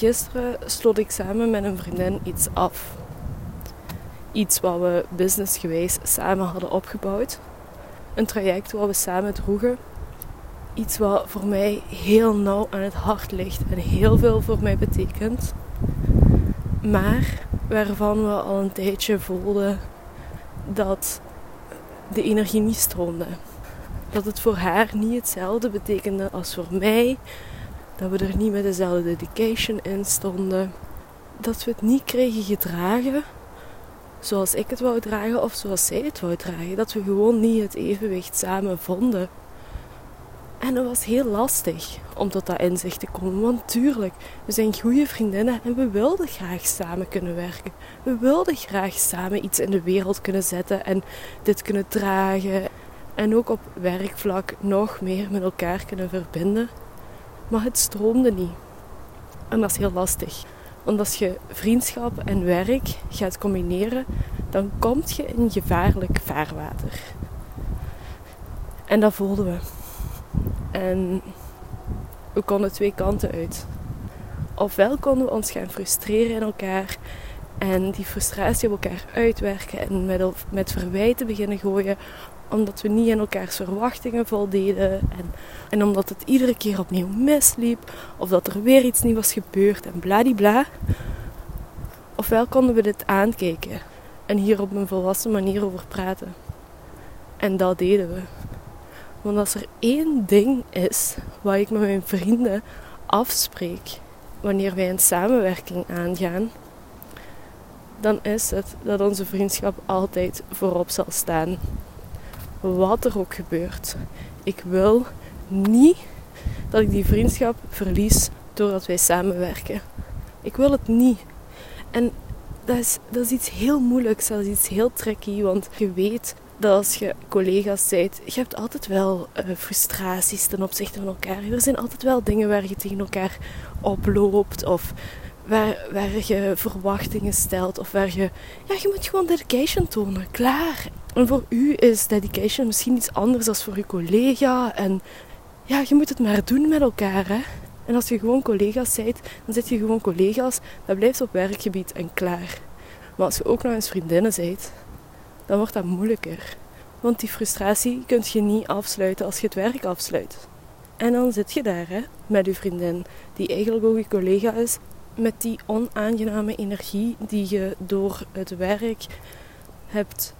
Gisteren sloot ik samen met een vriendin iets af. Iets wat we businessgewijs samen hadden opgebouwd. Een traject wat we samen droegen. Iets wat voor mij heel nauw aan het hart ligt en heel veel voor mij betekent. Maar waarvan we al een tijdje voelden dat de energie niet stroomde. Dat het voor haar niet hetzelfde betekende als voor mij. Dat we er niet met dezelfde dedication in stonden. Dat we het niet kregen gedragen zoals ik het wou dragen of zoals zij het wou dragen. Dat we gewoon niet het evenwicht samen vonden. En dat was heel lastig om tot dat inzicht te komen. Want tuurlijk, we zijn goede vriendinnen en we wilden graag samen kunnen werken. We wilden graag samen iets in de wereld kunnen zetten en dit kunnen dragen. En ook op werkvlak nog meer met elkaar kunnen verbinden. Maar het stroomde niet. En dat is heel lastig. Want als je vriendschap en werk gaat combineren, dan kom je in gevaarlijk vaarwater. En dat voelden we. En we konden twee kanten uit. Ofwel konden we ons gaan frustreren in elkaar en die frustratie op elkaar uitwerken en met, met verwijten beginnen gooien omdat we niet aan elkaars verwachtingen voldeden en, en omdat het iedere keer opnieuw misliep of dat er weer iets niet was gebeurd en bladibla. Ofwel konden we dit aankijken en hier op een volwassen manier over praten. En dat deden we. Want als er één ding is wat ik met mijn vrienden afspreek wanneer wij een samenwerking aangaan, dan is het dat onze vriendschap altijd voorop zal staan. Wat er ook gebeurt. Ik wil niet dat ik die vriendschap verlies doordat wij samenwerken. Ik wil het niet. En dat is, dat is iets heel moeilijks, dat is iets heel tricky, want je weet dat als je collega's bent, je hebt altijd wel uh, frustraties ten opzichte van elkaar. Er zijn altijd wel dingen waar je tegen elkaar oploopt of waar, je verwachtingen stelt of waar je... Ja, je moet gewoon dedication tonen, klaar. En voor u is dedication misschien iets anders dan voor uw collega en ja, je moet het maar doen met elkaar, hè. En als je gewoon collega's bent, dan zit je gewoon collega's. Dat blijft op werkgebied en klaar. Maar als je ook nog eens vriendinnen bent, dan wordt dat moeilijker. Want die frustratie kun je niet afsluiten als je het werk afsluit. En dan zit je daar hè, met je vriendin, die eigenlijk ook je collega is, met die onaangename energie die je door het werk hebt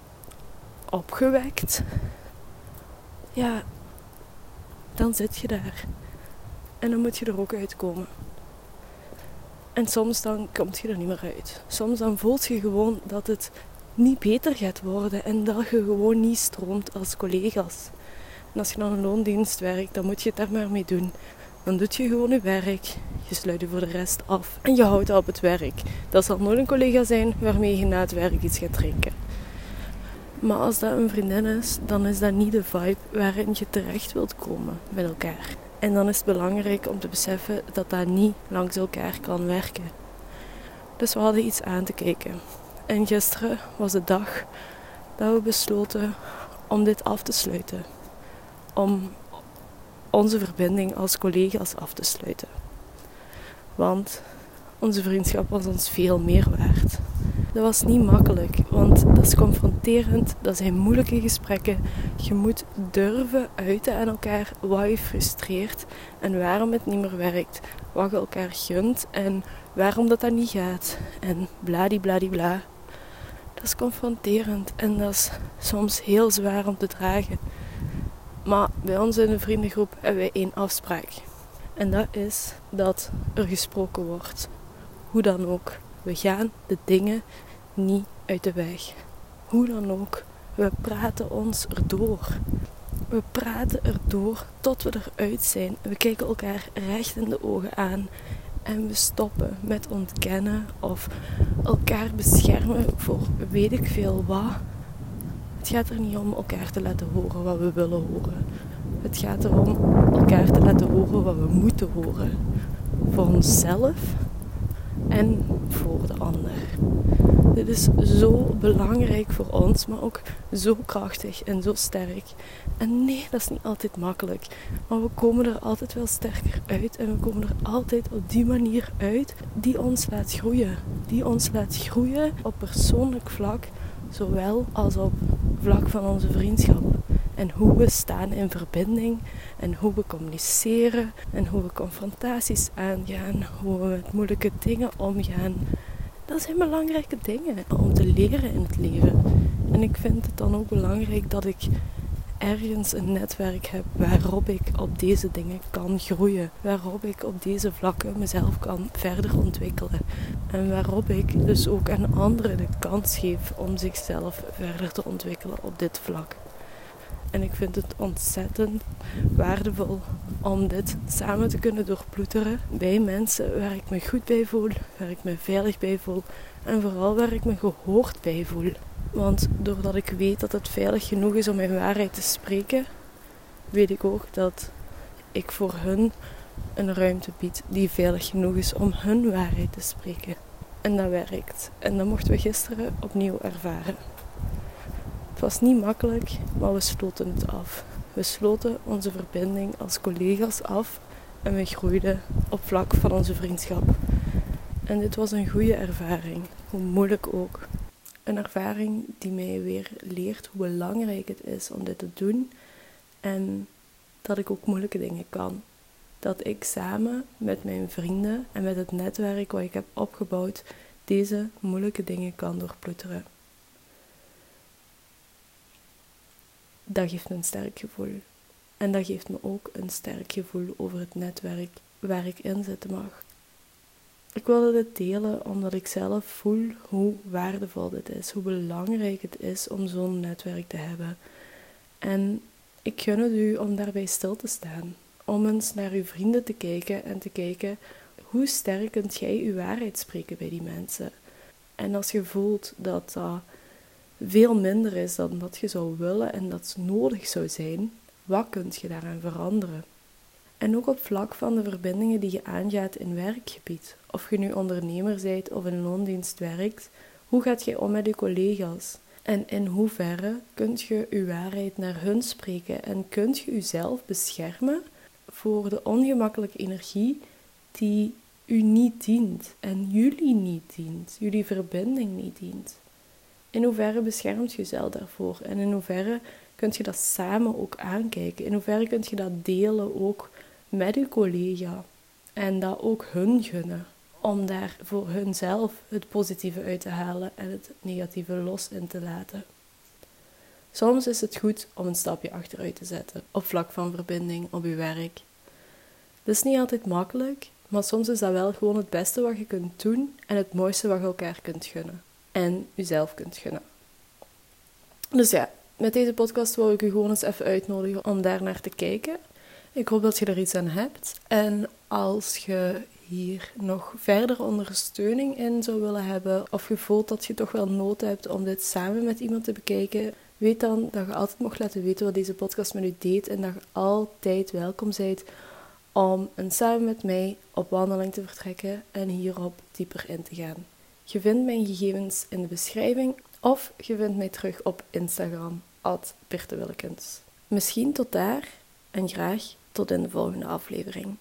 opgewekt. Ja, dan zit je daar. En dan moet je er ook uitkomen. En soms dan komt je er niet meer uit. Soms dan voelt je gewoon dat het niet beter gaat worden en dat je gewoon niet stroomt als collega's. En als je dan een loondienst werkt, dan moet je het daar maar mee doen. Dan doe je gewoon je werk, je sluit je voor de rest af en je houdt op het werk. Dat zal nooit een collega zijn waarmee je na het werk iets gaat drinken. Maar als dat een vriendin is, dan is dat niet de vibe waarin je terecht wilt komen met elkaar. En dan is het belangrijk om te beseffen dat dat niet langs elkaar kan werken. Dus we hadden iets aan te kijken. En gisteren was de dag dat we besloten om dit af te sluiten. Om onze verbinding als collega's af te sluiten. Want onze vriendschap was ons veel meer waard. Dat was niet makkelijk, want dat is confronterend, dat zijn moeilijke gesprekken. Je moet durven uiten aan elkaar wat je frustreert en waarom het niet meer werkt, wat je elkaar gunt en waarom dat, dat niet gaat. En bladibladibla. Dat is confronterend en dat is soms heel zwaar om te dragen. Maar bij ons in de vriendengroep hebben wij één afspraak. En dat is dat er gesproken wordt. Hoe dan ook. We gaan de dingen niet uit de weg. Hoe dan ook. We praten ons erdoor. We praten erdoor tot we eruit zijn. We kijken elkaar recht in de ogen aan. En we stoppen met ontkennen of elkaar beschermen voor weet ik veel wat. Het gaat er niet om elkaar te laten horen wat we willen horen. Het gaat erom elkaar te laten horen wat we moeten horen. Voor onszelf en voor de ander. Dit is zo belangrijk voor ons, maar ook zo krachtig en zo sterk. En nee, dat is niet altijd makkelijk. Maar we komen er altijd wel sterker uit. En we komen er altijd op die manier uit die ons laat groeien. Die ons laat groeien op persoonlijk vlak, zowel als op vlak van onze vriendschap. En hoe we staan in verbinding. En hoe we communiceren. En hoe we confrontaties aangaan. Hoe we met moeilijke dingen omgaan. Dat zijn belangrijke dingen om te leren in het leven. En ik vind het dan ook belangrijk dat ik ergens een netwerk heb waarop ik op deze dingen kan groeien. Waarop ik op deze vlakken mezelf kan verder ontwikkelen. En waarop ik dus ook aan anderen de kans geef om zichzelf verder te ontwikkelen op dit vlak. En ik vind het ontzettend waardevol om dit samen te kunnen doorploeteren bij mensen waar ik me goed bij voel, waar ik me veilig bij voel en vooral waar ik me gehoord bij voel. Want doordat ik weet dat het veilig genoeg is om mijn waarheid te spreken, weet ik ook dat ik voor hun een ruimte bied die veilig genoeg is om hun waarheid te spreken. En dat werkt. En dat mochten we gisteren opnieuw ervaren. Het was niet makkelijk, maar we sloten het af. We sloten onze verbinding als collega's af en we groeiden op vlak van onze vriendschap. En dit was een goede ervaring, hoe moeilijk ook. Een ervaring die mij weer leert hoe belangrijk het is om dit te doen en dat ik ook moeilijke dingen kan. Dat ik samen met mijn vrienden en met het netwerk wat ik heb opgebouwd deze moeilijke dingen kan doorploeteren. Dat geeft me een sterk gevoel. En dat geeft me ook een sterk gevoel over het netwerk waar ik in zitten mag. Ik wilde dit delen omdat ik zelf voel hoe waardevol dit is, hoe belangrijk het is om zo'n netwerk te hebben. En ik gun het u om daarbij stil te staan, om eens naar uw vrienden te kijken en te kijken hoe sterk kunt jij uw waarheid spreken bij die mensen. En als je voelt dat dat veel minder is dan dat je zou willen en dat nodig zou zijn, wat kunt je daaraan veranderen? En ook op vlak van de verbindingen die je aangaat in werkgebied. Of je nu ondernemer bent of in loondienst werkt, hoe gaat je om met je collega's? En in hoeverre kunt je je waarheid naar hun spreken en kunt je jezelf beschermen voor de ongemakkelijke energie die u niet dient en jullie niet dient, jullie verbinding niet dient? In hoeverre beschermt je jezelf daarvoor en in hoeverre kunt je dat samen ook aankijken? In hoeverre kunt je dat delen ook met je collega en dat ook hun gunnen. Om daar voor hunzelf het positieve uit te halen en het negatieve los in te laten. Soms is het goed om een stapje achteruit te zetten op vlak van verbinding op je werk. Dat is niet altijd makkelijk, maar soms is dat wel gewoon het beste wat je kunt doen en het mooiste wat je elkaar kunt gunnen. En jezelf kunt gunnen. Dus ja, met deze podcast wil ik u gewoon eens even uitnodigen om daar naar te kijken. Ik hoop dat je er iets aan hebt. En als je hier nog verder ondersteuning in zou willen hebben, of je voelt dat je toch wel nood hebt om dit samen met iemand te bekijken, weet dan dat je altijd mag laten weten wat deze podcast met u deed en dat je altijd welkom bent om een samen met mij op wandeling te vertrekken en hierop dieper in te gaan. Je vindt mijn gegevens in de beschrijving of je vindt mij terug op Instagram, at Misschien tot daar en graag tot in de volgende aflevering.